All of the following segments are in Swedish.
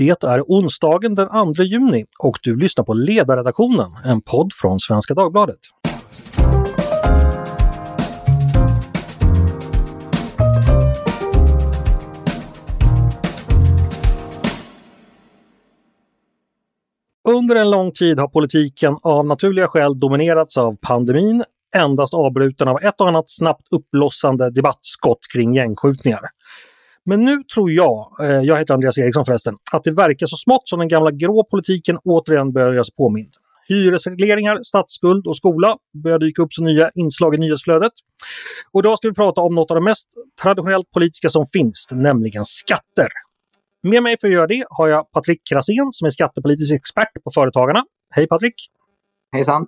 Det är onsdagen den 2 juni och du lyssnar på Ledarredaktionen, en podd från Svenska Dagbladet. Under en lång tid har politiken av naturliga skäl dominerats av pandemin, endast avbruten av ett och annat snabbt uppblossande debattskott kring gängskjutningar. Men nu tror jag, eh, jag heter Andreas Eriksson förresten, att det verkar så smått som den gamla grå politiken återigen börjar göra sig påmind. Hyresregleringar, statsskuld och skola börjar dyka upp som nya inslag i nyhetsflödet. Och idag ska vi prata om något av det mest traditionellt politiska som finns, nämligen skatter. Med mig för att göra det har jag Patrik Krasén som är skattepolitisk expert på Företagarna. Hej Patrik! Hejsan!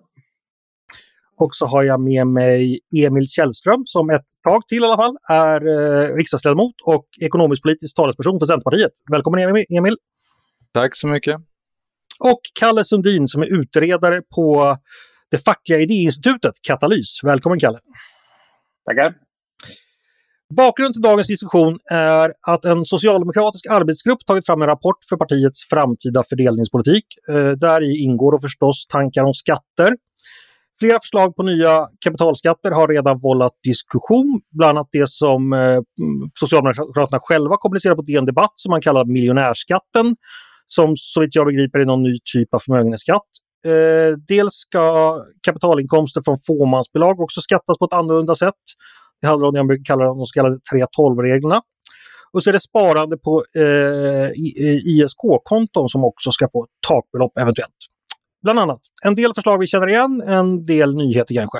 Och så har jag med mig Emil Källström som ett tag till i alla fall är eh, riksdagsledamot och ekonomisk-politisk talesperson för Centerpartiet. Välkommen Emil! Tack så mycket! Och Kalle Sundin som är utredare på det fackliga idéinstitutet Katalys. Välkommen Kalle! Tackar! Bakgrunden till dagens diskussion är att en socialdemokratisk arbetsgrupp tagit fram en rapport för partiets framtida fördelningspolitik. Eh, där i ingår och förstås tankar om skatter. Flera förslag på nya kapitalskatter har redan vållat diskussion, bland annat det som eh, mm, Socialdemokraterna själva kommunicerar på DN Debatt som man kallar miljonärskatten, som så vitt jag begriper är någon ny typ av förmögenhetsskatt. Eh, dels ska kapitalinkomster från fåmansbolag också skattas på ett annorlunda sätt. Det handlar om det jag brukar kalla de så kallade 3.12-reglerna. Och så är det sparande på eh, ISK-konton eh, som också ska få ett takbelopp eventuellt. Bland annat. En del förslag vi känner igen, en del nyheter kanske.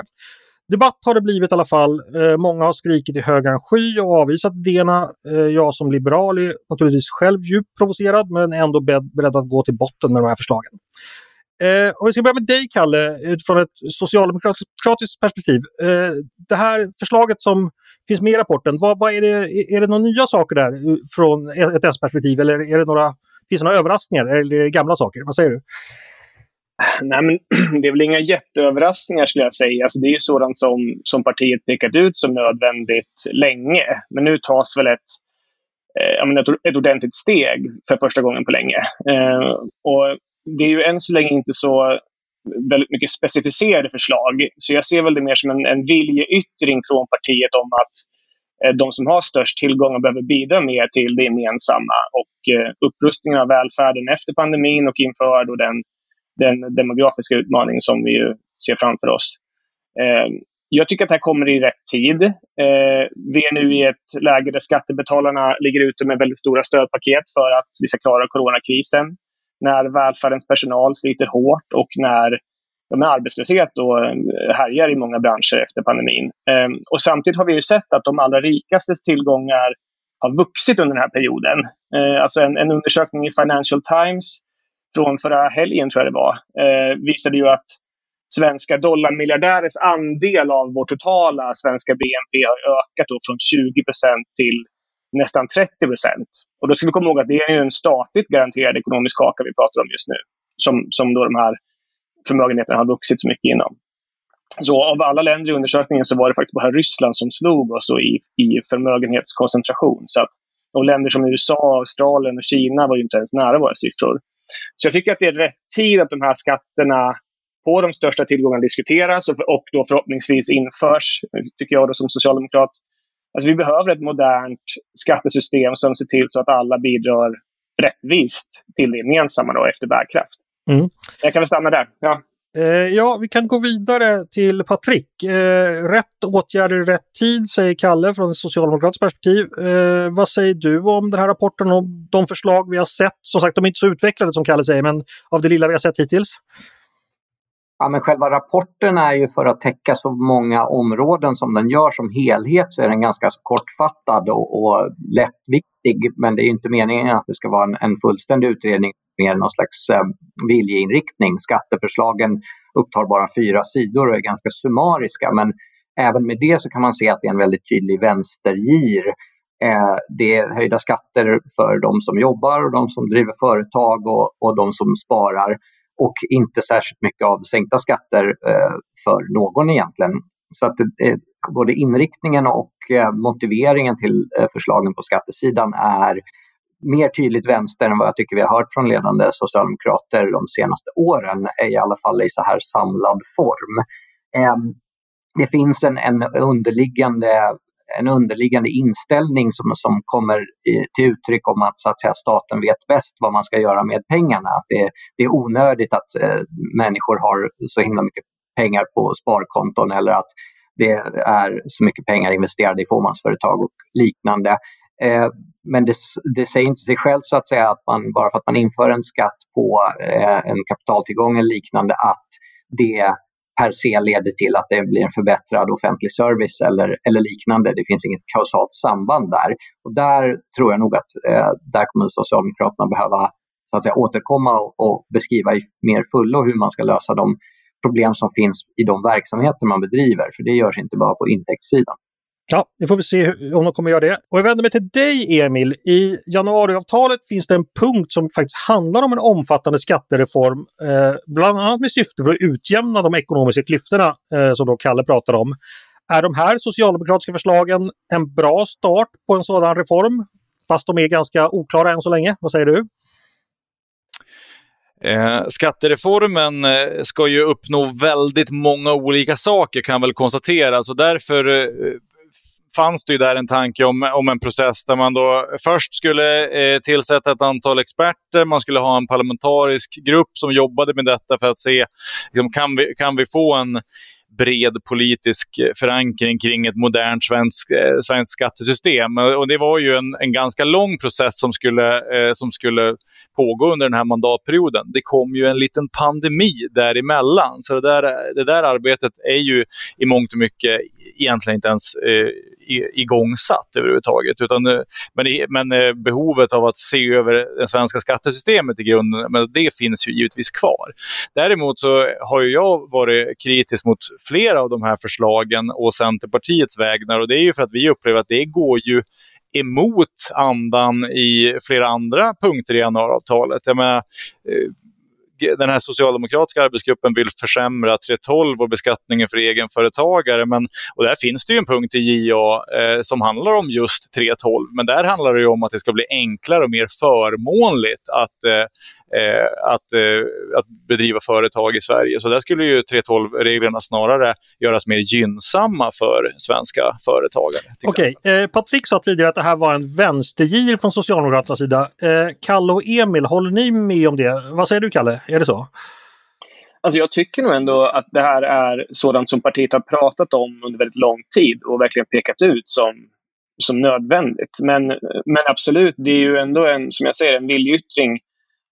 Debatt har det blivit i alla fall. Eh, många har skrikit i högan sky och avvisat idéerna. Eh, jag som liberal är naturligtvis själv djupt provocerad men ändå beredd att gå till botten med de här förslagen. Eh, om vi ska börja med dig, Kalle, utifrån ett socialdemokratiskt perspektiv. Eh, det här förslaget som finns med i rapporten, vad, vad är, det, är det några nya saker där från ett S-perspektiv eller är det några, finns det några överraskningar eller är det gamla saker? Vad säger du? Nej, men det är väl inga jätteöverraskningar skulle jag säga. Alltså, det är ju sådant som, som partiet pekat ut som nödvändigt länge. Men nu tas väl ett, eh, ett, ett ordentligt steg för första gången på länge. Eh, och det är ju än så länge inte så väldigt mycket specificerade förslag. Så jag ser väl det mer som en, en viljeyttring från partiet om att eh, de som har störst tillgångar behöver bidra mer till det gemensamma. Och eh, upprustningen av välfärden efter pandemin och inför då den, den demografiska utmaning som vi ju ser framför oss. Eh, jag tycker att det här kommer i rätt tid. Eh, vi är nu i ett läge där skattebetalarna ligger ute med väldigt stora stödpaket för att vi ska klara coronakrisen när välfärdens personal sliter hårt och när med arbetslöshet då eh, härjar i många branscher efter pandemin. Eh, och samtidigt har vi ju sett att de allra rikastes tillgångar har vuxit under den här perioden. Eh, alltså en, en, undersökning i Financial Times från förra helgen, tror jag det var, eh, visade ju att svenska dollarmiljardärers andel av vår totala svenska BNP har ökat då från 20% till nästan 30. Och då ska vi komma ihåg att det är en statligt garanterad ekonomisk kaka vi pratar om just nu. Som, som då de här förmögenheterna har vuxit så mycket inom. Så av alla länder i undersökningen så var det faktiskt bara Ryssland som slog oss i, i förmögenhetskoncentration. Så att, och länder som USA, Australien och Kina var ju inte ens nära våra siffror. Så jag tycker att det är rätt tid att de här skatterna på de största tillgångarna diskuteras och, och då förhoppningsvis införs, tycker jag då som socialdemokrat, Alltså vi behöver ett modernt skattesystem som ser till så att alla bidrar rättvist till det gemensamma då, efter bärkraft. Mm. Jag kan väl stanna där. Ja. Eh, ja, vi kan gå vidare till Patrik. Eh, rätt åtgärder i rätt tid, säger Kalle från ett socialdemokratiskt perspektiv. Eh, vad säger du om den här rapporten och de förslag vi har sett? Som sagt, de är inte så utvecklade som Kalle säger, men av det lilla vi har sett hittills. Ja, men själva rapporten är ju för att täcka så många områden som den gör som helhet så är den ganska kortfattad och, och lättviktig. Men det är inte meningen att det ska vara en, en fullständig utredning mer någon slags eh, viljeinriktning. Skatteförslagen upptar bara fyra sidor och är ganska summariska. Men även med det så kan man se att det är en väldigt tydlig vänstergir. Eh, det är höjda skatter för de som jobbar och de som driver företag och, och de som sparar och inte särskilt mycket av sänkta skatter eh, för någon egentligen. Så att eh, både inriktningen och eh, motiveringen till eh, förslagen på skattesidan är mer tydligt vänster än vad jag tycker vi har hört från ledande socialdemokrater de senaste åren, i alla fall i så här samlad form. Ehm, det finns en, en underliggande en underliggande inställning som, som kommer i, till uttryck om att, så att säga, staten vet bäst vad man ska göra med pengarna. Att det, det är onödigt att eh, människor har så himla mycket pengar på sparkonton eller att det är så mycket pengar investerade i fåmansföretag och liknande. Eh, men det, det, säger inte sig självt så att säga att man bara för att man inför en skatt på eh, en kapitaltillgång eller liknande att det per se leder till att det blir en förbättrad offentlig service eller, eller liknande. Det finns inget kausalt samband där. Och där tror jag nog att eh, där kommer Socialdemokraterna behöva så att säga, återkomma och, och beskriva i mer fullo hur man ska lösa de problem som finns i de verksamheter man bedriver. För det görs inte bara på intäktssidan. Ja, det får vi se om de kommer göra det. Och jag vänder mig till dig Emil. I januariavtalet finns det en punkt som faktiskt handlar om en omfattande skattereform. Eh, bland annat med syfte för att utjämna de ekonomiska klyftorna eh, som då Kalle pratar om. Är de här socialdemokratiska förslagen en bra start på en sådan reform? Fast de är ganska oklara än så länge. Vad säger du? Eh, skattereformen eh, ska ju uppnå väldigt många olika saker kan jag väl konstatera. Så därför eh, fanns det ju där en tanke om, om en process där man då först skulle eh, tillsätta ett antal experter, man skulle ha en parlamentarisk grupp som jobbade med detta för att se, liksom, kan, vi, kan vi få en bred politisk förankring kring ett modernt eh, svenskt eh, svensk skattesystem. Och det var ju en, en ganska lång process som skulle, eh, som skulle pågå under den här mandatperioden. Det kom ju en liten pandemi däremellan, så det där, det där arbetet är ju i mångt och mycket egentligen inte ens eh, igångsatt överhuvudtaget. Utan, eh, men, men eh, behovet av att se över det svenska skattesystemet i grunden, men det finns ju givetvis kvar. Däremot så har jag varit kritisk mot flera av de här förslagen och Centerpartiets vägnar och det är ju för att vi upplever att det går ju emot andan i flera andra punkter i januariavtalet. Jag menar, eh, den här socialdemokratiska arbetsgruppen vill försämra 3.12 och beskattningen för egenföretagare. Men, och där finns det ju en punkt i JA eh, som handlar om just 3.12. Men där handlar det om att det ska bli enklare och mer förmånligt att eh, eh, att, eh, att bedriva företag i Sverige. Så där skulle ju 3.12-reglerna snarare göras mer gynnsamma för svenska företagare. Okej, okay. eh, Patrik sa tidigare att det här var en vänstergir från Socialdemokraternas sida. Eh, Kalle och Emil, håller ni med om det? Vad säger du Kalle, är det så? Alltså jag tycker nog ändå att det här är sådant som partiet har pratat om under väldigt lång tid och verkligen pekat ut som, som nödvändigt. Men, men absolut, det är ju ändå en, som jag säger, en viljeyttring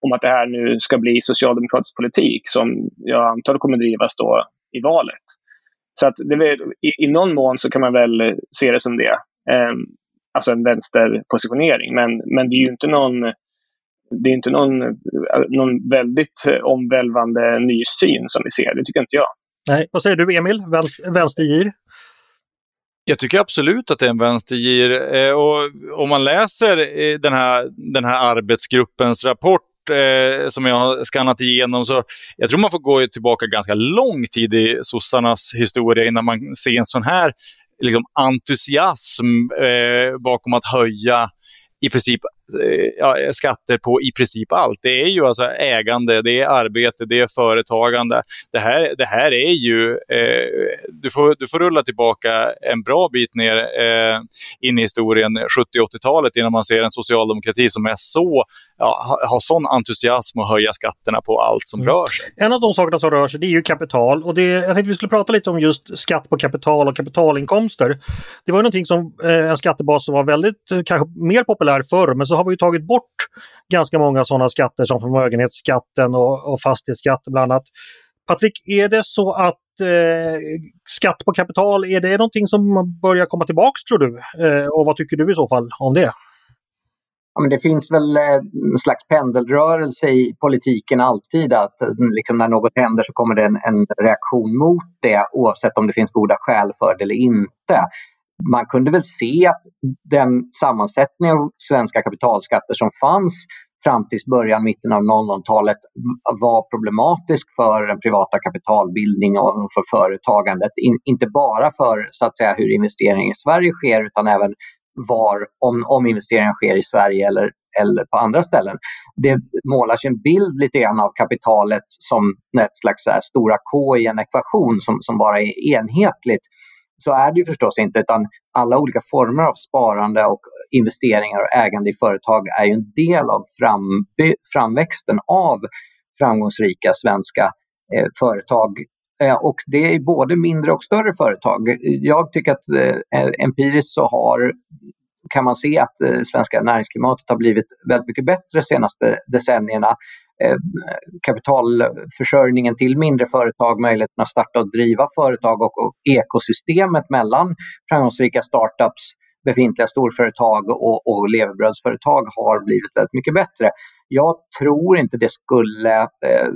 om att det här nu ska bli socialdemokratisk politik som jag antar kommer drivas då i valet. Så att det, i, i någon mån så kan man väl se det som det. Eh, alltså en vänsterpositionering. Men, men det är ju inte någon, det är inte någon, någon väldigt omvälvande ny syn som vi ser. Det tycker inte jag. Nej. Vad säger du Emil, vänstergir? Jag tycker absolut att det är en vänstergir. Eh, och om man läser eh, den här, den här arbetsgruppens rapport eh, som jag har skannat igenom så jag tror man får gå tillbaka ganska lång tid i sossarnas historia innan man ser en sån här liksom, entusiasm eh, bakom att höja i princip ja, skatter på i princip allt. Det är ju alltså ägande, det är arbete, det är företagande. Det här, det här är ju, eh, du, får, du får rulla tillbaka en bra bit ner eh, in i historien, 70-80-talet, innan man ser en socialdemokrati som är så, ja, har sån entusiasm att höja skatterna på allt som mm. rör sig. En av de sakerna som rör sig det är ju kapital och det, jag tänkte vi skulle prata lite om just skatt på kapital och kapitalinkomster. Det var ju någonting som eh, en skattebas som var väldigt, eh, kanske mer populär förr, men så har vi tagit bort ganska många sådana skatter som förmögenhetsskatten och, och fastighetsskatt bland annat. Patrik, är det så att eh, skatt på kapital, är det någonting som börjar komma tillbaks tror du? Eh, och vad tycker du i så fall om det? Ja, men det finns väl eh, en slags pendelrörelse i politiken alltid att eh, liksom när något händer så kommer det en, en reaktion mot det oavsett om det finns goda skäl för det eller inte man kunde väl se att den sammansättning av svenska kapitalskatter som fanns fram till början, mitten av 00-talet var problematisk för den privata kapitalbildningen och för företagandet. In, inte bara för så att säga, hur investeringar i Sverige sker utan även var, om, om investeringar sker i Sverige eller, eller på andra ställen. Det målas en bild lite grann av kapitalet som ett slags här, stora K i en ekvation som, som bara är enhetligt. Så är det ju förstås inte, utan alla olika former av sparande och investeringar och ägande i företag är ju en del av fram, framväxten av framgångsrika svenska eh, företag Eh, och det är både mindre och större företag. Jag tycker att eh, empiriskt så har, kan man se att eh, svenska näringsklimatet har blivit väldigt mycket bättre de senaste decennierna. Eh, kapitalförsörjningen till mindre företag, möjligheten att starta och driva företag och, och ekosystemet mellan framgångsrika startups befintliga storföretag och, och levebrödsföretag har blivit väldigt mycket bättre. Jag tror inte det skulle eh,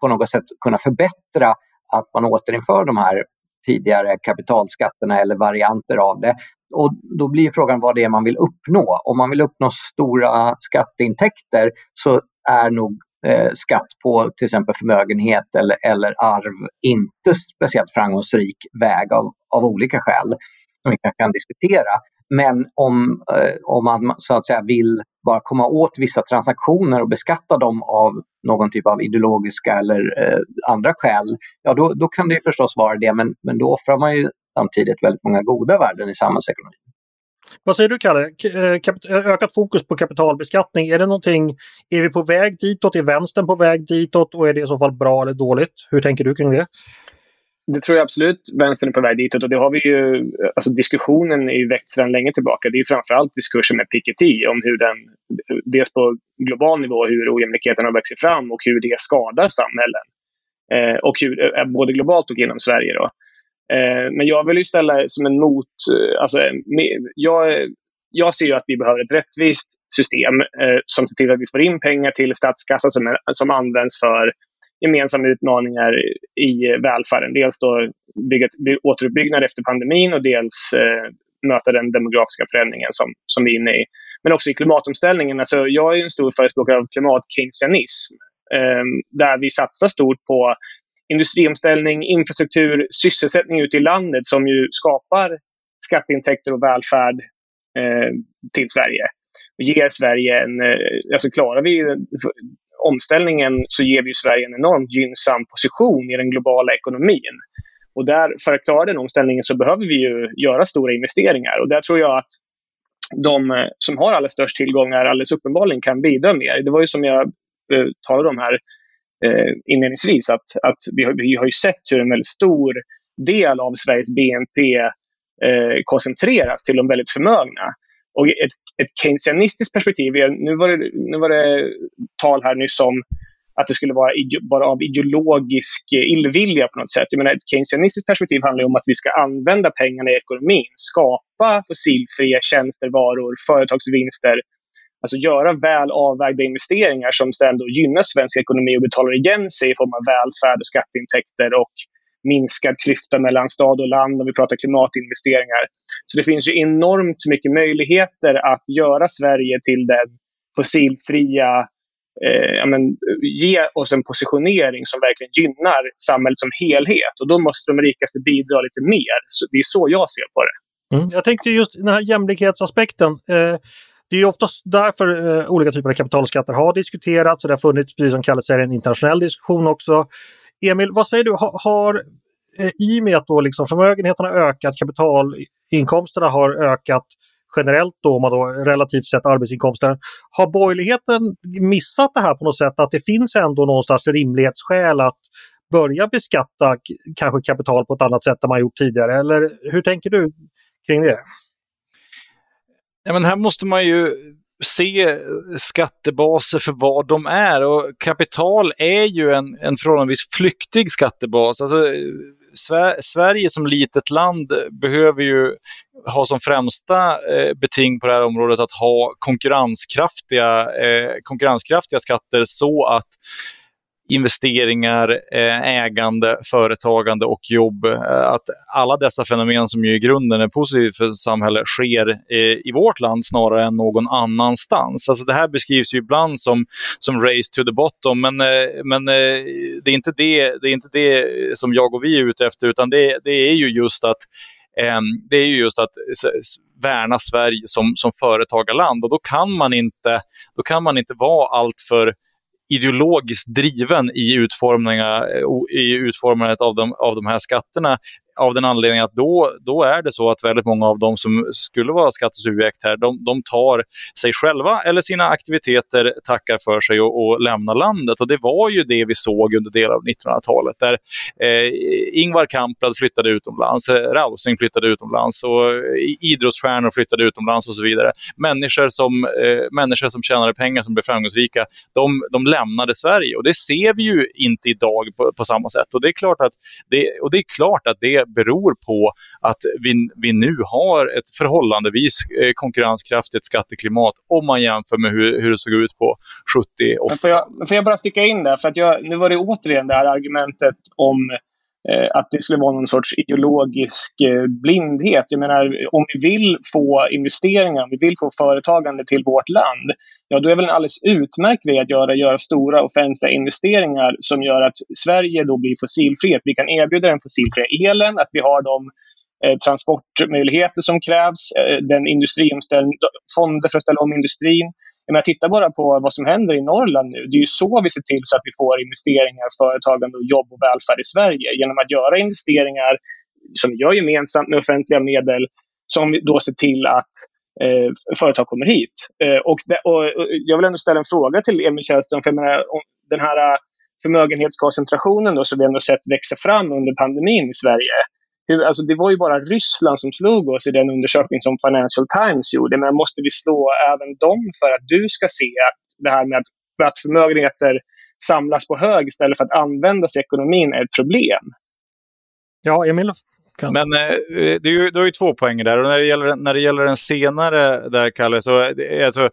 på något sätt kunna förbättra att man återinför de här tidigare kapitalskatterna eller varianter av det. Och då blir frågan vad det är man vill uppnå. Om man vill uppnå stora skatteintäkter så är nog eh, skatt på till exempel förmögenhet eller, eller arv inte speciellt framgångsrik väg av, av olika skäl som vi kan diskutera. Men om, eh, om man så att säga vill bara komma åt vissa transaktioner och beskatta dem av någon typ av ideologiska eller eh, andra skäl, ja då, då kan det ju förstås vara det, men, men då offrar man ju samtidigt väldigt många goda värden i samhällsekonomin. Vad säger du Kalle? Eh, eh, ökat fokus på kapitalbeskattning, är det någonting, är vi på väg ditåt? Är vänstern på väg ditåt och är det i så fall bra eller dåligt? Hur tänker du kring det? det tror jag absolut vänstern är på väg ditåt. Och det har vi ju, alltså diskussionen är ju väckt sedan länge tillbaka. Det är framförallt diskursen med Piketty om hur den, dels på global nivå, hur ojämlikheten har växt fram och hur det skadar samhällen. Eh, och hur, eh, både globalt och inom Sverige. Då. Eh, men jag vill ju ställa som en mot... Eh, alltså, jag, jag ser ju att vi behöver ett rättvist system eh, som ser till att vi får in pengar till statskassan som, som används för gemensamma utmaningar i välfärden. Dels då bygga, återuppbyggnad efter pandemin och dels eh, möta den demografiska förändringen som, som vi är inne i. Men också i klimatomställningen. Alltså, jag är en stor förespråkare av klimatkeynesianism eh, där vi satsar stort på industriomställning, infrastruktur, sysselsättning ute i landet som ju skapar skatteintäkter och välfärd eh, till Sverige. Och ger Sverige en... Eh, alltså klarar vi omställningen så ger vi Sverige en enormt gynnsam position i den globala ekonomin. Och där, för att klara den omställningen så behöver vi ju göra stora investeringar. Och där tror jag att de eh, som har allra störst tillgångar alldeles uppenbarligen kan bidra mer. Det var ju som jag eh, talade om här eh, inledningsvis, att, att vi, har, vi har ju sett hur en väldigt stor del av Sveriges BNP eh, koncentreras till de väldigt förmögna. Och ett, ett keynesianistiskt perspektiv, nu var, det, nu var det tal här nyss om att det skulle vara bara av ideologisk eh, illvilja på något sätt. Jag menar, ett keynesianistiskt perspektiv handlar om att vi ska använda pengarna i ekonomin, skapa fossilfria tjänster, varor, företagsvinster. Alltså göra väl avvägda investeringar som sedan då gynnar svensk ekonomi och betalar igen sig i form av välfärd och skatteintäkter och minskad klyfta mellan stad och land om vi pratar klimatinvesteringar. Så det finns ju enormt mycket möjligheter att göra Sverige till den fossilfria eh, men, ge oss en positionering som verkligen gynnar samhället som helhet. Och då måste de rikaste bidra lite mer. Så det är så jag ser på det. Mm. Jag tänkte just den här jämlikhetsaspekten. Eh, det är oftast därför eh, olika typer av kapitalskatter har diskuterats och det har funnits, precis som Kalle säger, en internationell diskussion också. Emil, vad säger du? Ha, har eh, i och med att då liksom förmögenheterna ökat, kapitalinkomsterna har ökat generellt då, om man då relativt sett arbetsinkomsterna. Har borgerligheten missat det här på något sätt? Att det finns ändå någonstans rimlighetsskäl att börja beskatta kanske kapital på ett annat sätt än man gjort tidigare? Eller hur tänker du kring det? Ja, men här måste man ju se skattebaser för vad de är. Och kapital är ju en, en förhållandevis flyktig skattebas. Alltså, Sverige som litet land behöver ju ha som främsta eh, beting på det här området att ha konkurrenskraftiga, eh, konkurrenskraftiga skatter så att investeringar, eh, ägande, företagande och jobb. Eh, att alla dessa fenomen som ju i grunden är positivt för samhället sker eh, i vårt land snarare än någon annanstans. Alltså det här beskrivs ju ibland som, som race to the bottom, men, men det, är inte det, det är inte det som jag och vi är ute efter, utan det, det är ju just att ehm, det är ju just att värna Sverige som, som företagarland och då kan man inte, då kan man inte vara alltför ideologiskt driven i, eh, i utformandet av de, av de här skatterna av den anledningen att då, då är det så att väldigt många av de som skulle vara skattesubjekt här, de, de tar sig själva eller sina aktiviteter, tackar för sig och, och lämnar landet. Och det var ju det vi såg under delar av 1900-talet där eh, Ingvar Kamprad flyttade utomlands, eh, Rausing flyttade utomlands och eh, idrottsstjärnor flyttade utomlands och så vidare. Människor som, eh, människor som tjänade pengar, som blev framgångsrika, de, de lämnade Sverige och det ser vi ju inte idag på, på samma sätt. Och det är klart att det, och det, är klart att det beror på att vi, vi nu har ett förhållandevis eh, konkurrenskraftigt skatteklimat om man jämför med hur, hur det såg ut på 70 och... får, jag, får jag bara sticka in där? För att jag, nu var det återigen det här argumentet om eh, Eh, att det skulle vara någon sorts ideologisk eh, blindhet. Jag menar, om vi vill få investeringar, om vi vill få företagande till vårt land, ja då är väl en alldeles utmärkt grej att göra, göra stora offentliga investeringar som gör att Sverige då blir fossilfritt. Vi kan erbjuda den fossilfria elen, att vi har de eh, transportmöjligheter som krävs, eh, den industriomställning, fonder för att ställa om industrin. Men titta bara på vad som händer i Norrland nu. Det är ju så vi ser till så att vi får investeringar, företagande, och jobb och välfärd i Sverige. Genom att göra investeringar som vi gör gemensamt med offentliga medel som då ser till att eh, företag kommer hit. Eh, och, det, och, och, jag vill ändå ställa en fråga till Emil Källström. För menar, den här eh, förmögenhetskoncentrationen då, som vi ändå sett växa fram under pandemin i Sverige. Hur, alltså det var ju bara Ryssland som slog oss i den undersökning som Financial Times gjorde. Men måste vi slå även dem för att du ska se att det här med att, att förmögenheter samlas på hög istället för att användas i ekonomin är ett problem? Ja, Emil? Kan. Men eh, det är ju, du har ju två poänger där. Och när det gäller, när det gäller den senare, där, Kalle, så alltså,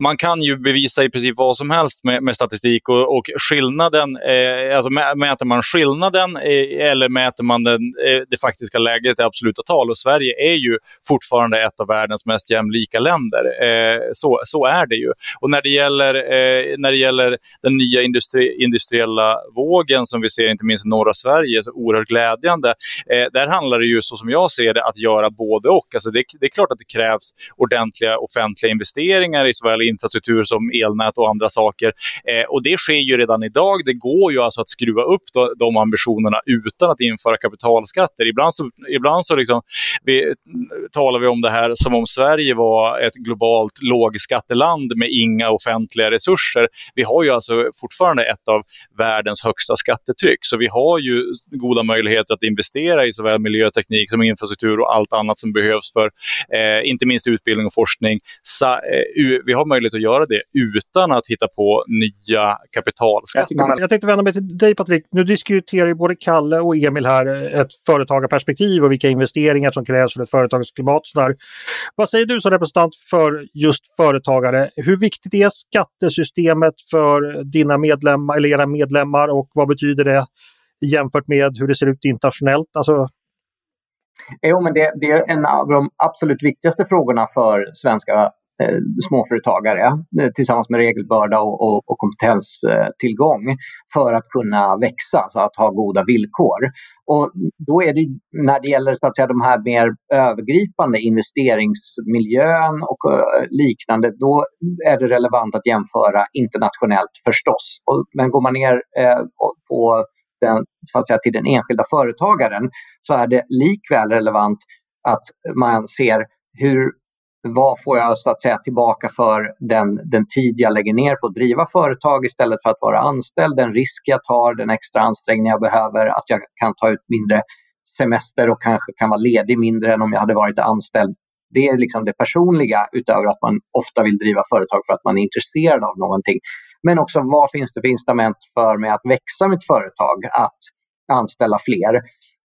man kan ju bevisa i princip vad som helst med, med statistik och, och skillnaden, eh, alltså mäter man skillnaden eh, eller mäter man den, eh, det faktiska läget i absoluta tal. Och Sverige är ju fortfarande ett av världens mest jämlika länder. Eh, så, så är det ju. Och när det gäller, eh, när det gäller den nya industri, industriella vågen som vi ser inte minst i norra Sverige, så oerhört glädjande. Eh, där handlar det ju så som jag ser det att göra både och. Alltså det, det är klart att det krävs ordentliga offentliga investeringar i såväl infrastruktur som elnät och andra saker. Eh, och det sker ju redan idag. Det går ju alltså att skruva upp då, de ambitionerna utan att införa kapitalskatter. Ibland så, ibland så liksom, vi, talar vi om det här som om Sverige var ett globalt lågskatteland med inga offentliga resurser. Vi har ju alltså fortfarande ett av världens högsta skattetryck, så vi har ju goda möjligheter att investera i såväl miljöteknik som infrastruktur och allt annat som behövs för eh, inte minst utbildning och forskning. Sa, eh, vi har möjlighet att göra det utan att hitta på nya kapitalskatter. Jag, jag tänkte vända mig till dig Patrik. Nu diskuterar ju både Kalle och Emil här ett företagarperspektiv och vilka investeringar som krävs för ett företagsklimat. Vad säger du som representant för just företagare? Hur viktigt är skattesystemet för dina medlemmar, eller era medlemmar och vad betyder det jämfört med hur det ser ut internationellt? Alltså, Jo, men det, det, är en av de absolut viktigaste frågorna för svenska Eh, Eh, småföretagare eh, tillsammans med regelbörda och, och, och, kompetenstillgång för att kunna växa, så att ha goda villkor. Och då är det när det gäller så att säga, de här mer övergripande investeringsmiljön och eh, liknande, då är det relevant att jämföra internationellt förstås. Och, men går man ner på den, så att säga, till den enskilda företagaren så är det likväl relevant att man ser hur vad får jag så att säga tillbaka för den, den tid jag lägger ner på att driva företag istället för att vara anställd, den risk jag tar, den extra ansträngning jag behöver, att jag kan ta ut mindre semester och kanske kan vara ledig mindre än om jag hade varit anställd. Det är liksom det personliga utöver att man ofta vill driva företag för att man är intresserad av någonting. Men också vad finns det för incitament för mig att växa mitt företag, att anställa fler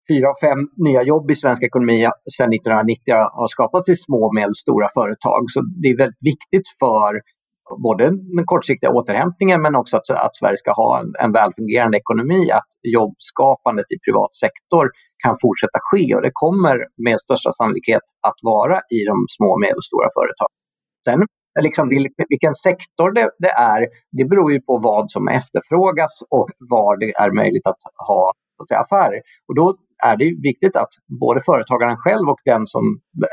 fyra av fem nya jobb i svensk ekonomi sedan 1990 har skapats i små och medelstora företag. Så det är väldigt viktigt för både den kortsiktiga återhämtningen men också att, att Sverige ska ha en, en välfungerande ekonomi, att jobbskapandet i privat sektor kan fortsätta ske och det kommer med största sannolikhet att vara i de små och medelstora företagen. Sen liksom vilken sektor det, det, är, det beror ju på vad som efterfrågas och var det är möjligt att ha att säga, affärer. Och då är det viktigt att både företagaren själv och den som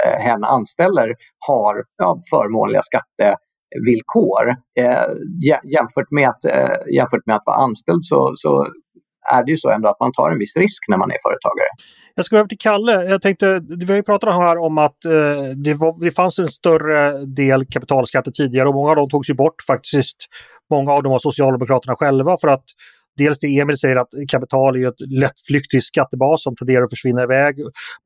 eh, hen anställer har ja, förmånliga skattevillkor. Eh, jämfört, med att, eh, jämfört med att vara anställd så, så är det ju så ändå att man tar en viss risk när man är företagare. Jag ska över till Kalle. Jag tänkte, vi har ju pratat här om att eh, det, var, det fanns en större del kapitalskatter tidigare och många av dem togs ju bort faktiskt. Många av dem var Socialdemokraterna själva för att dels det Emil säger att kapital är ett lättflyktig skattebas som tenderar att försvinna iväg,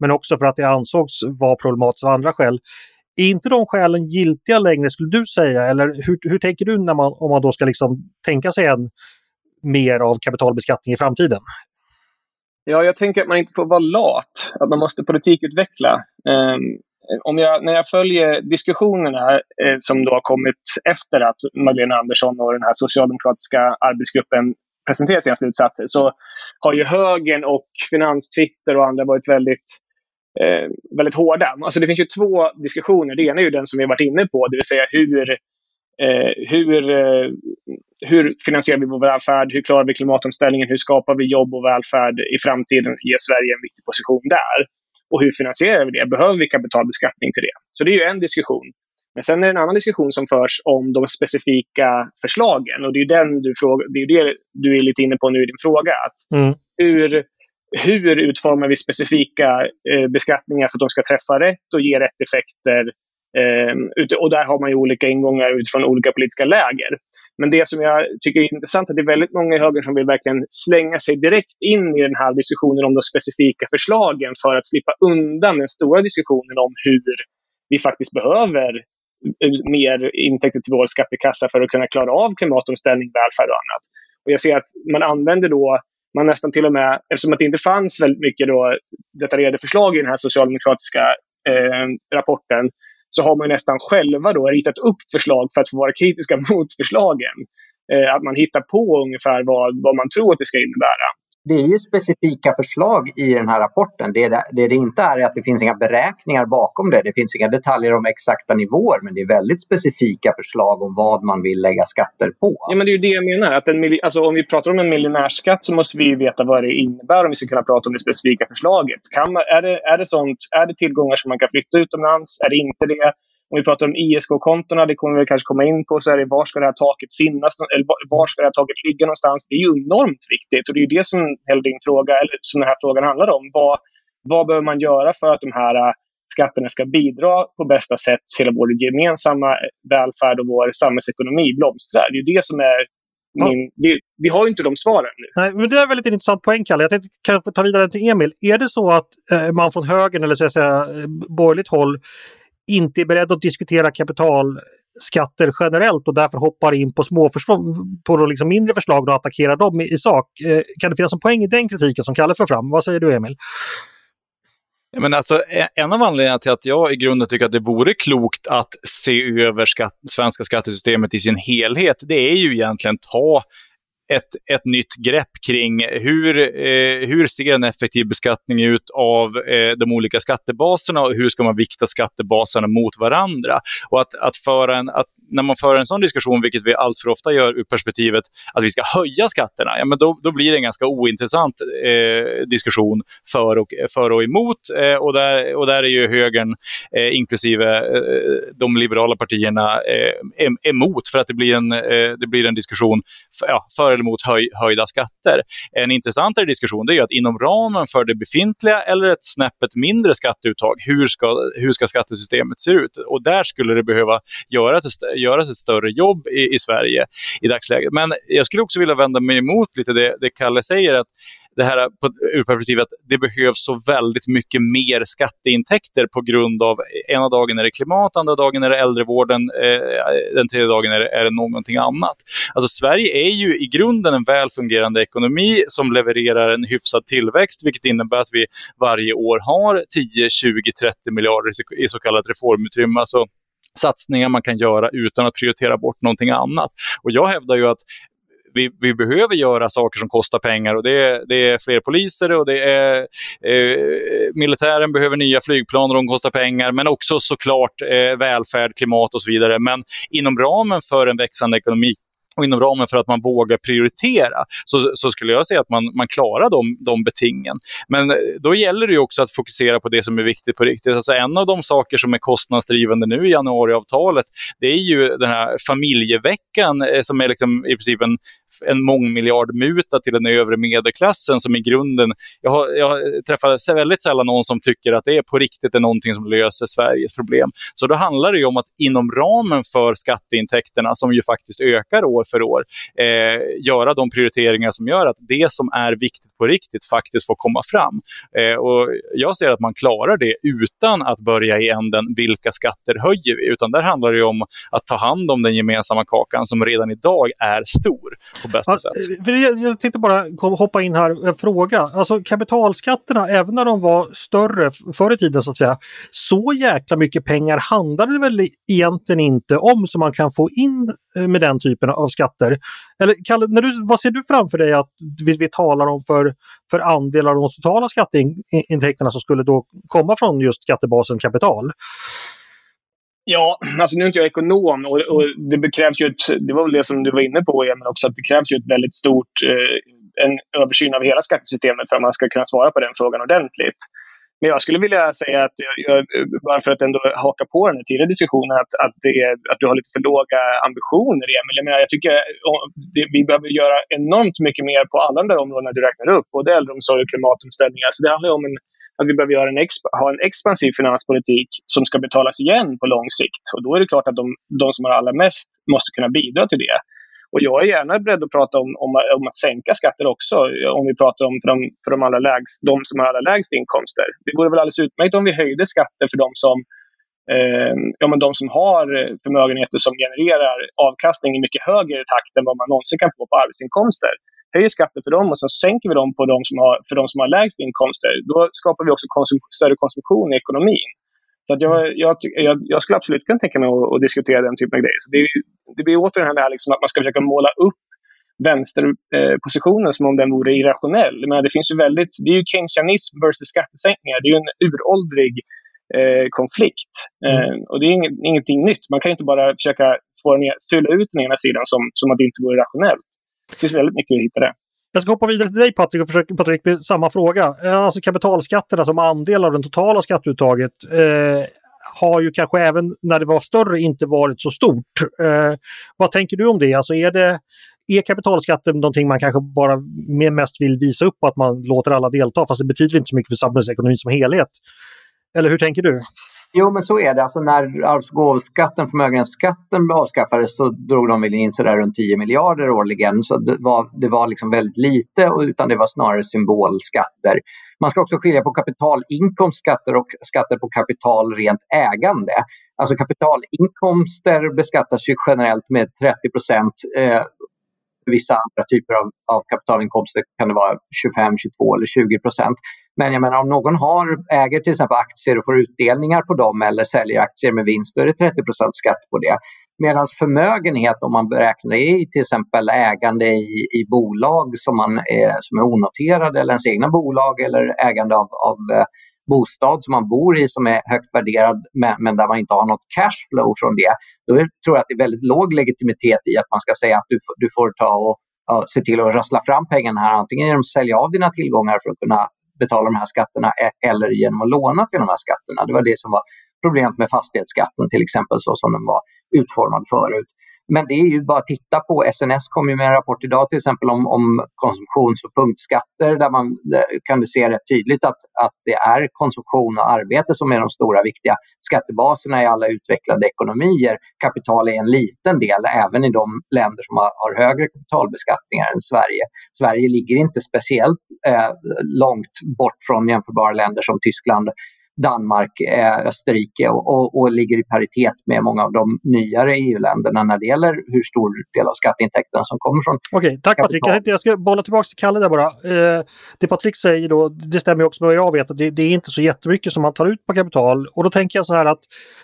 men också för att det ansågs vara problematiskt av andra skäl. Är inte de skälen giltiga längre skulle du säga? Eller hur, hur tänker du när man, om man då ska liksom tänka sig en mer av kapitalbeskattning i framtiden? Ja, jag tänker att man inte får vara lat, att man måste politikutveckla. Um, om jag, när jag följer diskussionerna eh, som då har kommit efter att Magdalena Andersson och den här socialdemokratiska arbetsgruppen presentera sina slutsatser så har ju högern och finanstwitter och andra varit väldigt, eh, väldigt hårda. Alltså det finns ju två diskussioner. Det ena är ju den som vi varit inne på, det vill säga hur, eh, hur, eh, hur finansierar vi vår välfärd? Hur klarar vi klimatomställningen? Hur skapar vi jobb och välfärd i framtiden? Ger Sverige en viktig position där? Och hur finansierar vi det? Behöver vi kapitalbeskattning till det? Så det är ju en diskussion. Men sen är det en annan diskussion som förs om de specifika förslagen. Och det är den du, fråga, det, är det du är lite inne på nu i din fråga. Att mm. hur, hur utformar vi specifika eh, beskattningar för att de ska träffa rätt och ge rätt effekter? Eh, och där har man ju olika ingångar utifrån olika politiska läger. Men det som jag tycker är intressant är att det är väldigt många i högern som vill verkligen slänga sig direkt in i den här diskussionen om de specifika förslagen för att slippa undan den stora diskussionen om hur vi faktiskt behöver mer intäkter till vår skattekassa för att kunna klara av klimatomställning, välfärd och annat. Och jag ser att man använder då, man nästan till och med, eftersom att det inte fanns väldigt mycket då detaljerade förslag i den här socialdemokratiska eh, rapporten, så har man nästan själva då ritat upp förslag för att få vara kritiska mot förslagen. Eh, att man hittar på ungefär vad, vad man tror att det ska innebära det är ju specifika förslag i den här rapporten. Det det, det det inte är att det finns inga beräkningar bakom det. Det finns inga detaljer om exakta nivåer men det är väldigt specifika förslag om vad man vill lägga skatter på. Ja, men det är ju det jag menar. Att en, alltså, om vi pratar om en miljonärsskatt så måste vi veta vad det innebär om vi ska kunna prata om det specifika förslaget. Kan man, är, det, är, det sånt, är det tillgångar som man kan flytta utomlands? Är det inte det? Om vi pratar om ISK-kontona, det kommer vi kanske komma in på, så är det var ska det här taket finnas? Eller var ska det här taket ligga någonstans? Det är ju enormt viktigt och det är det som hela din fråga, eller som den här frågan handlar om. Vad, vad behöver man göra för att de här äh, skatterna ska bidra på bästa sätt till att vår gemensamma välfärd och vår samhällsekonomi blomstrar? Det är det som är min, det, vi har ju inte de svaren nu. Nej, men det är en väldigt intressant poäng, Kalle. Jag tänkte kan ta vidare till Emil. Är det så att eh, man från högern eller så att säga, borgerligt håll inte är beredd att diskutera kapitalskatter generellt och därför hoppar in på små på liksom mindre förslag och attackerar dem i, i sak. Eh, kan det finnas en poäng i den kritiken som Kalle för fram? Vad säger du Emil? Men alltså, e-, en av anledningarna till att jag i grunden tycker att det vore klokt att se över skatt, svenska skattesystemet i sin helhet, det är ju egentligen ta ett, ett nytt grepp kring hur, eh, hur ser en effektiv beskattning ut av eh, de olika skattebaserna och hur ska man vikta skattebaserna mot varandra. Och att, att, föra en, att när man för en sån diskussion, vilket vi allt för ofta gör ur perspektivet att vi ska höja skatterna, ja, men då, då blir det en ganska ointressant eh, diskussion för och, för och emot. Eh, och, där, och där är ju högern, eh, inklusive eh, de liberala partierna, eh, emot för att det blir en, eh, det blir en diskussion för, ja, för eller mot höj, höjda skatter. En intressantare diskussion är att inom ramen för det befintliga eller ett snäppet mindre skatteuttag, hur ska, hur ska skattesystemet se ut? Och där skulle det behöva göras göras ett större jobb i, i Sverige i dagsläget. Men jag skulle också vilja vända mig emot lite det, det Kalle säger, att det här på, ur perspektivet att det behövs så väldigt mycket mer skatteintäkter på grund av ena dagen är det klimat, andra dagen är det äldrevården, eh, den tredje dagen är det, är det någonting annat. Alltså Sverige är ju i grunden en väl fungerande ekonomi som levererar en hyfsad tillväxt, vilket innebär att vi varje år har 10, 20, 30 miljarder i så kallat reformutrymme. Alltså satsningar man kan göra utan att prioritera bort någonting annat. Och jag hävdar ju att vi, vi, behöver göra saker som kostar pengar och det är, det är fler poliser och det är eh, militären behöver nya flygplan och de kostar pengar men också såklart eh, välfärd, klimat och så vidare. Men inom ramen för en växande ekonomi och inom ramen för att man vågar prioritera så, så skulle jag säga att man, man klarar de, de betingen. Men eh, då gäller det också att fokusera på det som är viktigt på riktigt. Alltså en av de saker som är kostnadsdrivande nu i januariavtalet det är ju den här familjeveckan eh, som är liksom i princip en en mångmiljardmuta till den övre medelklassen som i grunden, jag, har, jag träffar väldigt sällan någon som tycker att det är på riktigt är någonting som löser Sveriges problem. Så då handlar det om att inom ramen för skatteintäkterna som ju faktiskt ökar år för år, eh, göra de prioriteringar som gör att det som är viktigt på riktigt faktiskt får komma fram. Eh, och jag ser att man klarar det utan att börja i änden vilka skatter höjer vi, utan där handlar det om att ta hand om den gemensamma kakan som redan idag är stor på bästa ja, sätt. Jag, jag tänkte bara hoppa in här och fråga. Alltså kapitalskatterna, även när de var större förr i tiden så att säga, så jäkla mycket pengar handlar det väl egentligen inte om som man kan få in eh, med den typen av skatter. Eller Kalle, när du, vad ser du framför dig att vi, vi talar om för, för andel av de totala skatteintäkterna som skulle då komma från just skattebasen kapital? Ja, alltså nu är inte jag ekonom och, och, det krävs ju ett, det var väl det som du var inne på Emil också, att det krävs ju ett väldigt stort, eh, en översyn av hela skattesystemet för att man ska kunna svara på den frågan ordentligt. Men jag skulle vilja säga att, jag, bara för att ändå haka på den här tidigare diskussionen, att, att, det är, att du har lite för låga ambitioner Emil. Jag, menar, jag tycker det, vi behöver göra enormt mycket mer på alla de där områdena du räknar upp, både äldreomsorg och klimatomställningar. Alltså det handlar om en att vi behöver göra en ha en expansiv finanspolitik som ska betalas igen på lång sikt. Och då är det klart att de, de som har allra mest måste kunna bidra till det. Och jag är gärna beredd att prata om, om, om att sänka skatter också, om vi pratar om för de, för de, allra lägst, de som har allra lägst inkomster. Det vore väl alldeles utmärkt om vi höjde skatter för de som, eh, ja, men de som har eh, förmögenheter som genererar avkastning i mycket högre takt än vad man någonsin kan få på arbetsinkomster höjer skatten för dem och så sänker vi dem på dem som har, för de som har lägst inkomster, då skapar vi också konsum större konsumtion i ekonomin. Så att jag, jag, jag, jag, skulle absolut kunna tänka mig att, att diskutera den typen av grejer. Så det, det blir åter det här liksom att man ska försöka måla upp vänsterpositionen eh, som om den vore irrationell. Men det finns ju väldigt, det är ju keynesianism versus skattesänkningar. Det är ju en uråldrig eh, konflikt. Mm. Eh, och det är inget, ingenting nytt. Man kan inte bara försöka få den, fylla ut den ena sidan som, som att det inte vore rationellt. Det finns väldigt mycket att hitta där. Jag ska hoppa vidare till dig Patrik och försöka Patrik, med samma fråga. Eh, alltså kapitalskatterna som andel av det totala skatteuttaget eh, har ju kanske även när det var större inte varit så stort. Eh, vad tänker du om det? Alltså är, det, är kapitalskatten någonting man kanske bara mest vill visa upp att man låter alla delta fast det betyder inte så mycket för samhällsekonomin som helhet? Eller hur tänker du? Jo, men så är det. Alltså när arvs och gåvoskatten, förmögenhetsskatten avskaffades så drog de väl in sådär runt 10 miljarder årligen. Så det var, det var liksom väldigt lite, utan det var snarare symbolskatter. Man ska också skilja på kapitalinkomstskatter och skatter på kapital rent ägande. Alltså kapitalinkomster beskattas ju generellt med 30 procent. Eh, för vissa andra typer av, av kapitalinkomster kan det vara 25, 22 eller 20 procent. Men jag menar om någon har, äger till exempel aktier och får utdelningar på dem eller säljer aktier med vinst, då är det 30% skatt på det. Medan förmögenhet, om man beräknar i till exempel ägande i, i bolag som, man är, som är onoterade eller ens egna bolag eller ägande av, av eh, bostad som man bor i som är högt värderad men, men där man inte har något cashflow från det. Då tror jag att det är väldigt låg legitimitet i att man ska säga att du, du får ta och ja, se till att rassla fram pengarna här antingen genom att sälja av dina tillgångar för att kunna betala de här skatterna e, eller genom att låna till de här skatterna. Det var det som var problemet med fastighetsskatten till exempel så som den var utformad förut. Men det är ju bara att titta på, SNS kom ju med en rapport idag till exempel om, om konsumtions och punktskatter där man kan du se rätt tydligt att, att det är konsumtion och arbete som är de stora viktiga skattebaserna i alla utvecklade ekonomier. Kapital är en liten del även i de länder som har, har högre kapitalbeskattningar än Sverige. Sverige ligger inte speciellt eh, långt bort från jämförbara länder som Tyskland Danmark, eh, Österrike och, och, och, ligger i paritet med många av de nyare EU-länderna när det gäller hur stor del av skatteintäkterna som kommer från Okej, tack kapital. Patrik. Jag, ska bolla tillbaka till Kalle där bara. Eh, det Patrik säger då, det stämmer också med vad jag vet, att det, det, är inte så jättemycket som man tar ut på kapital. Och då tänker jag så här att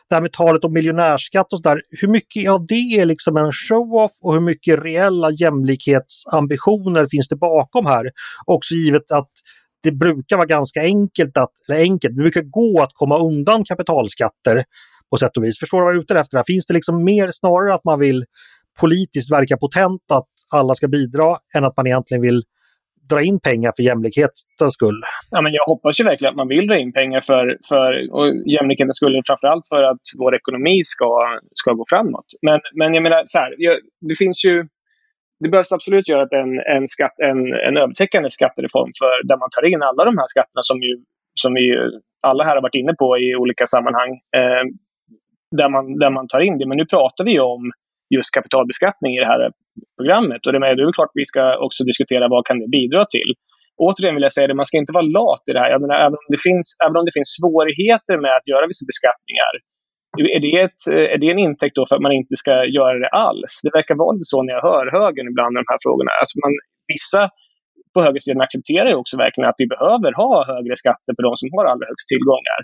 det här med talet om miljonärskatt och så där, hur mycket av det är liksom en show-off och hur mycket reella jämlikhetsambitioner finns det bakom här? Också givet att det brukar vara ganska enkelt att, eller enkelt, det brukar gå att komma undan kapitalskatter på sätt och vis. Förstår du vad jag är ute efter? Finns det liksom mer snarare att man vill politiskt verka potent att alla ska bidra än att man egentligen vill dra in pengar för jämlikhetens skull. Ja, men jag hoppas ju verkligen att man vill dra in pengar för, för jämlikhetens skull, framförallt för att vår ekonomi ska, ska gå framåt. Men, men jag menar, så här, det finns ju det behövs absolut göra en, en, skatt, en, en övertäckande skattereform för där man tar in alla de här skatterna som, ju, som vi alla här har varit inne på i olika sammanhang. Eh, där, man, där man tar in det. Men nu pratar vi om just kapitalbeskattning i det här programmet. Och det är, väl klart vi ska också diskutera vad kan det bidra till. Återigen vill jag säga det, man ska inte vara lat i det här. Jag menar, även, om det finns, även om det finns svårigheter med att göra vissa beskattningar är det, ett, eh, är det en intäkt då för att man inte ska göra det alls? Det verkar vara lite så när jag hör högern ibland i de här frågorna. Alltså man, vissa på högersidan accepterar ju också verkligen att vi behöver ha högre skatter på de som har allra högst tillgångar.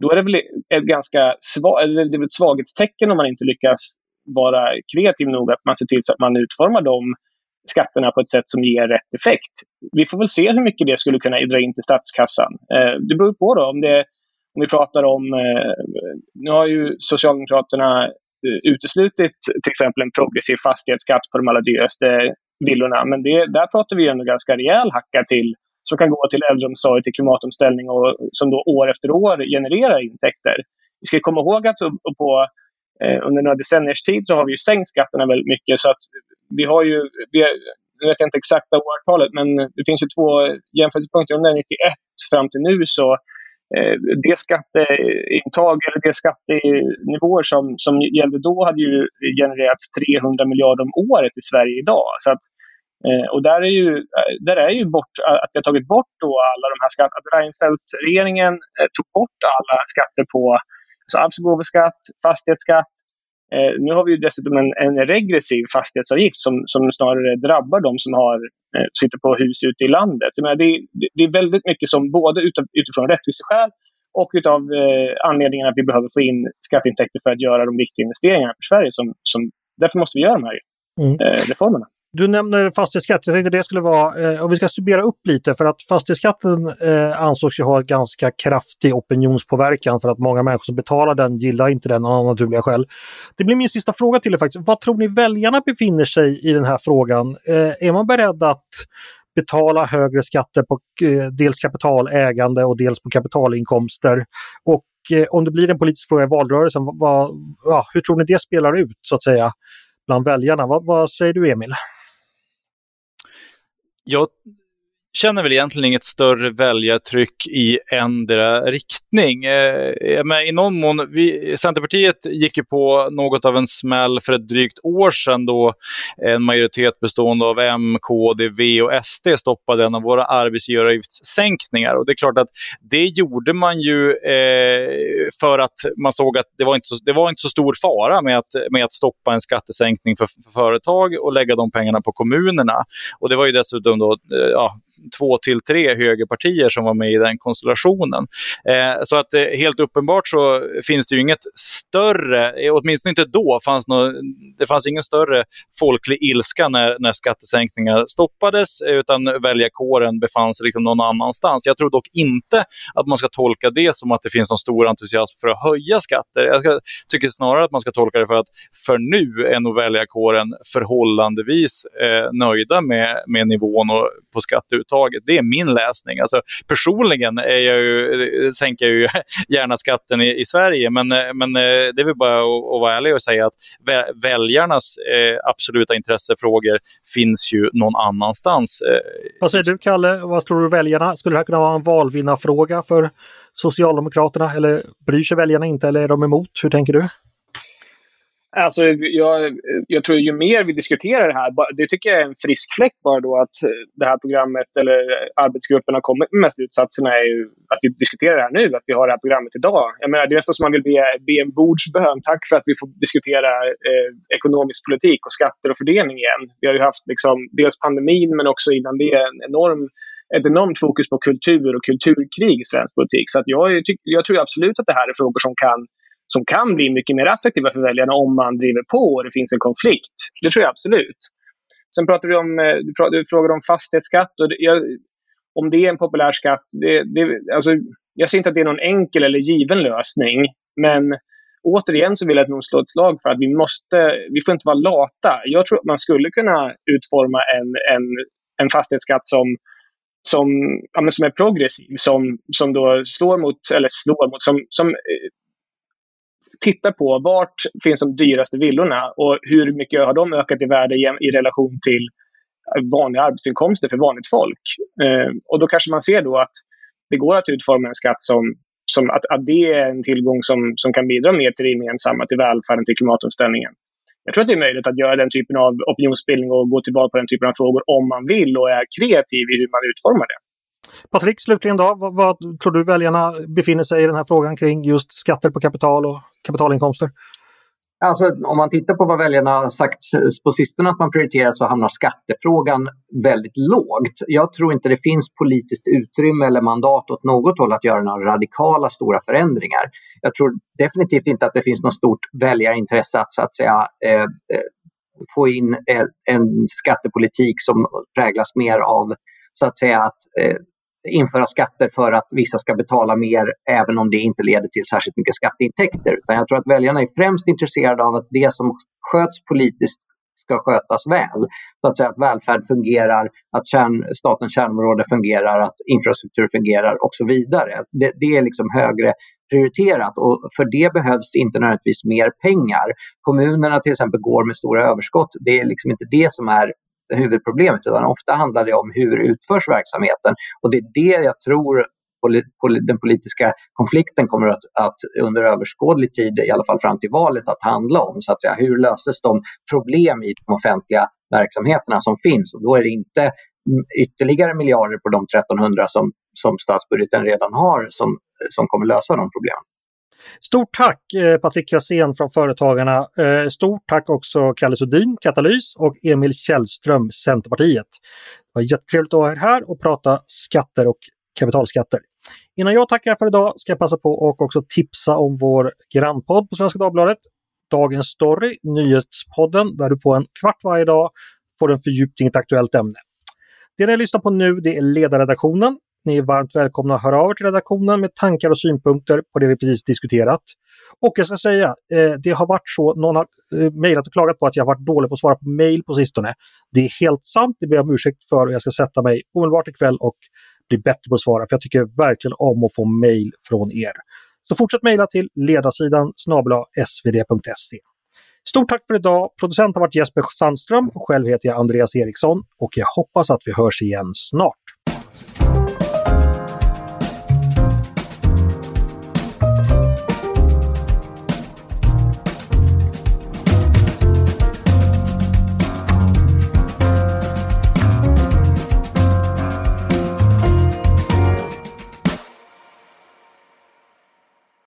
Då är det väl ett ganska svag, eller det är ett svaghetstecken om man inte lyckas vara kreativ nog att man ser till så att man utformar de skatterna på ett sätt som ger rätt effekt. Vi får väl se hur mycket det skulle kunna dra in till statskassan. Eh, det beror på då om det om vi pratar om, eh, nu har ju Socialdemokraterna eh, uteslutit till exempel en progressiv fastighetsskatt på de allra dyraste villorna. Men det, där pratar vi ändå ganska rejäl hacka till som kan gå till äldreomsorg, till klimatomställning och som då år efter år genererar intäkter. Vi ska komma ihåg att på, eh, under några decenniers tid så har vi ju sänkt skatterna väldigt mycket. Så att vi har ju, vi, jag vet inte exakta årtalet, men det finns ju två jämförelsepunkter. Under 91 fram till nu så Eh, det skatteintag eller det skattenivåer som, som gällde då hade ju genererat 300 miljarder om året i Sverige idag. Så att, eh, och där är ju, eh, där är ju bort, eh, att vi har tagit bort då alla de här skatterna. Att Reinfeldt-regeringen eh, tog bort alla skatter på alltså arvs och gåvoskatt, fastighetsskatt, Eh, nu har vi dessutom en, en regressiv fastighetsavgift som, som snarare drabbar de som har, eh, sitter på hus ute i landet. Men det, det, det är väldigt mycket som både utav, utifrån rättviseskäl och utav eh, anledningen att vi behöver få in skatteintäkter för att göra de viktiga investeringarna för Sverige. Som, som, därför måste vi göra de här mm. eh, reformerna. Du nämner fastighetsskatt. Jag tänkte det skulle vara, eh, om vi ska summera upp lite, för att fastighetsskatten eh, ansågs ju ha ganska kraftig opinionspåverkan för att många människor som betalar den gillar inte den av naturliga skäl. Det blir min sista fråga till er faktiskt. Vad tror ni väljarna befinner sig i den här frågan? Eh, är man beredd att betala högre skatter på eh, dels kapitalägande och dels på kapitalinkomster? Och eh, om det blir en politisk fråga i valrörelsen, vad, ja, hur tror ni det spelar ut så att säga bland väljarna? vad, vad säger du Emil? Jag känner väl egentligen inget större väljartryck i ändra riktning. Eh, men I någon mån, vi, Centerpartiet gick ju på något av en smäll för ett drygt år sedan då en majoritet bestående av M, KD, V och SD stoppade en av våra arbetsgivaravgiftssänkningar. Och det är klart att det gjorde man ju eh, för att man såg att det var inte så, det var inte så stor fara med att, med att stoppa en skattesänkning för, för företag och lägga de pengarna på kommunerna. Och det var ju dessutom då, eh, ja, två till tre högerpartier som var med i den konstellationen. Eh, så att eh, helt uppenbart så finns det ju inget större, eh, åtminstone inte då, fanns no, det fanns ingen större folklig ilska när, när skattesänkningar stoppades, utan väljarkåren befann sig liksom någon annanstans. Jag tror dock inte att man ska tolka det som att det finns någon stor entusiasm för att höja skatter. Jag ska, tycker snarare att man ska tolka det för att för nu är nog väljarkåren förhållandevis eh, nöjda med, med nivån och, på skatteuttaget överhuvudtaget. Det är min läsning. Alltså, personligen är jag ju, sänker jag ju gärna skatten i, i Sverige, men, eh, men eh, det är väl bara att, att vara ärlig och säga att väljarnas eh, absoluta intressefrågor finns ju någon annanstans. Eh, vad säger du Kalle, vad tror du väljarna, skulle det här kunna vara en valvinnarfråga för Socialdemokraterna eller bryr sig väljarna inte eller är de emot? Hur tänker du? Alltså, jag, jag tror ju mer vi diskuterar det här, det tycker jag är en frisk fläck bara då att eh, det här programmet eller eh, arbetsgruppen har kommit med slutsatserna är ju att vi diskuterar det här nu, att vi har det här programmet idag. Jag menar, det är nästan som man vill be, be en bordsbön. Tack för att vi får diskutera eh, ekonomisk politik och skatter och fördelning igen. Vi har ju haft liksom, dels pandemin men också innan det en enorm ett enormt fokus på kultur och kulturkrig i svensk politik. Så att jag, jag tror absolut att det här är frågor som kan som kan bli mycket mer attraktiva för väljarna om man driver på och det finns en konflikt. Det tror jag absolut. Sen pratar vi om, eh, du, frågade frågar om fastighetsskatt. Och jag, om det är en populär skatt, det, det, alltså, jag ser inte att det är någon enkel eller given lösning. Men återigen så vill jag nog slå ett slag för att vi måste, vi får inte vara lata. Jag tror att man skulle kunna utforma en, en, en fastighetsskatt som som, ja, som är progressiv, som, som då slår mot, eller slår mot, som, som eh, Titta på vart finns de dyraste villorna och hur mycket har de ökat i värde i, relation till eh, vanliga arbetsinkomster för vanligt folk. Eh, och då kanske man ser då att det går att utforma en skatt som, som att, att det är en tillgång som, som kan bidra mer till det gemensamma, till välfärden, till klimatomställningen. Jag tror att det är möjligt att göra den typen av opinionsbildning och gå tillbaka på den typen av frågor om man vill och är kreativ i hur man utformar det. Patrik, slutligen då, vad, vad, tror du väljarna befinner sig i den här frågan kring just skatter på kapital och kapitalinkomster? Alltså, om man tittar på vad väljarna har sagt på sistone att man prioriterar så hamnar skattefrågan väldigt lågt. Jag tror inte det finns politiskt utrymme eller mandat åt något håll att göra några radikala stora förändringar. Jag tror definitivt inte att det finns något stort väljarintresse att, så att säga, eh, eh få in eh, en skattepolitik som präglas mer av så att säga att eh, införa skatter för att vissa ska betala mer även om det inte leder till särskilt mycket skatteintäkter. Utan jag tror att väljarna är främst intresserade av att det som sköts politiskt ska skötas väl. Så att säga att välfärd fungerar, att kärn, statens kärnområde fungerar, att infrastruktur fungerar och så vidare. Det, det, är liksom högre prioriterat och för det behövs inte nödvändigtvis mer pengar. Kommunerna till exempel går med stora överskott. Det är liksom inte det som är huvudproblemet utan ofta handlar det om hur utförs verksamheten och det är det jag tror den politiska konflikten kommer att, att, under överskådlig tid, i alla fall fram till valet, att handla om. Så att säga, hur löses de problem i de offentliga verksamheterna som finns? Och då är det inte ytterligare miljarder på de 1300 som, som statsbudgeten redan har som, som kommer lösa de problemen. Stort tack eh, Patrik Krasén från Företagarna. Eh, stort tack också Kalle Sudin, Katalys och Emil Källström, Centerpartiet. Det var jättetrevligt att ha er här och prata skatter och kapitalskatter. Innan jag tackar för idag ska jag passa på och också tipsa om vår grannpodd på Svenska Dagbladet. Dagens Story, nyhetspodden, där du på en kvart varje dag får en fördjupning i ett aktuellt ämne. Det ni lyssnar på nu det är ledarredaktionen ni är varmt välkomna att höra av er till redaktionen med tankar och synpunkter på det vi precis diskuterat. Och jag ska säga, eh, det har varit så, någon har eh, mejlat och klagat på att jag har varit dålig på att svara på mejl på sistone. Det är helt sant, det ber jag om ursäkt för och jag ska sätta mig omedelbart ikväll och bli bättre på att svara, för jag tycker verkligen om att få mejl från er. Så fortsätt mejla till ledarsidan snabla svd.se. Stort tack för idag! Producent har varit Jesper Sandström och själv heter jag Andreas Eriksson och jag hoppas att vi hörs igen snart.